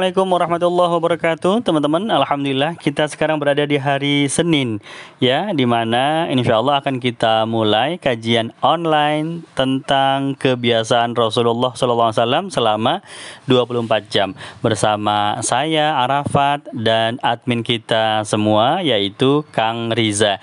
Assalamualaikum warahmatullahi wabarakatuh. Teman-teman, Alhamdulillah kita sekarang berada di hari Senin Ya, di mana insya Allah akan kita mulai kajian online Tentang kebiasaan Rasulullah SAW selama 24 jam Bersama saya, Arafat, dan admin kita semua Yaitu Kang Riza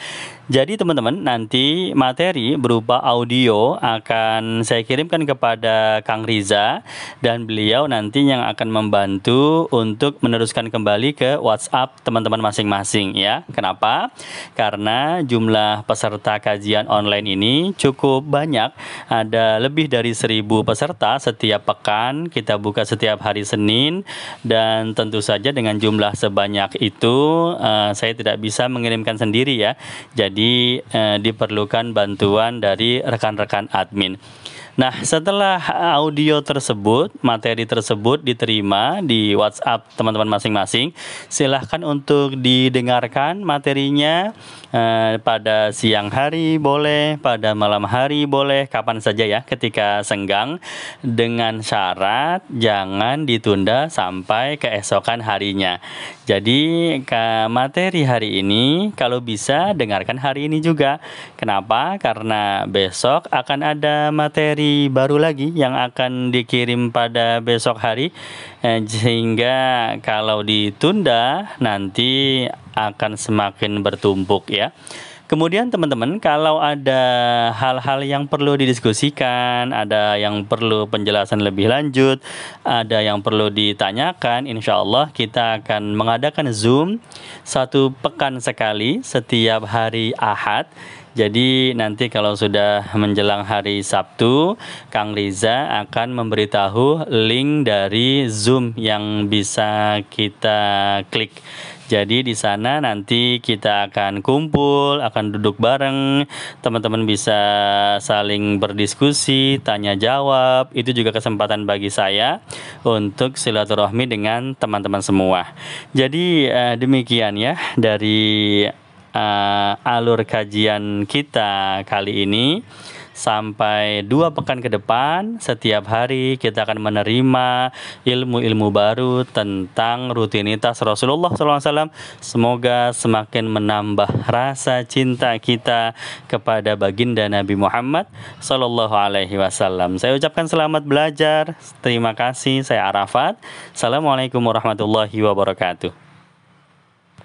jadi teman-teman nanti materi berupa audio akan saya kirimkan kepada Kang Riza dan beliau nanti yang akan membantu untuk meneruskan kembali ke WhatsApp teman-teman masing-masing ya. Kenapa? Karena jumlah peserta kajian online ini cukup banyak. Ada lebih dari seribu peserta setiap pekan. Kita buka setiap hari Senin dan tentu saja dengan jumlah sebanyak itu uh, saya tidak bisa mengirimkan sendiri ya. Jadi jadi eh, diperlukan bantuan dari rekan-rekan admin. Nah, setelah audio tersebut, materi tersebut diterima di WhatsApp teman-teman masing-masing, silahkan untuk didengarkan materinya eh, pada siang hari boleh, pada malam hari boleh, kapan saja ya, ketika senggang, dengan syarat jangan ditunda sampai keesokan harinya. Jadi, ke materi hari ini, kalau bisa dengarkan hari ini juga. Kenapa? Karena besok akan ada materi baru lagi yang akan dikirim pada besok hari eh, sehingga kalau ditunda nanti akan semakin bertumpuk ya. Kemudian teman-teman kalau ada hal-hal yang perlu didiskusikan, ada yang perlu penjelasan lebih lanjut, ada yang perlu ditanyakan, insya Allah kita akan mengadakan Zoom satu pekan sekali setiap hari Ahad jadi nanti kalau sudah menjelang hari Sabtu, Kang Riza akan memberitahu link dari Zoom yang bisa kita klik. Jadi di sana nanti kita akan kumpul, akan duduk bareng, teman-teman bisa saling berdiskusi, tanya jawab. Itu juga kesempatan bagi saya untuk silaturahmi dengan teman-teman semua. Jadi eh, demikian ya dari uh, alur kajian kita kali ini sampai dua pekan ke depan setiap hari kita akan menerima ilmu-ilmu baru tentang rutinitas Rasulullah SAW semoga semakin menambah rasa cinta kita kepada baginda Nabi Muhammad Sallallahu Alaihi Wasallam. Saya ucapkan selamat belajar. Terima kasih. Saya Arafat. Assalamualaikum warahmatullahi wabarakatuh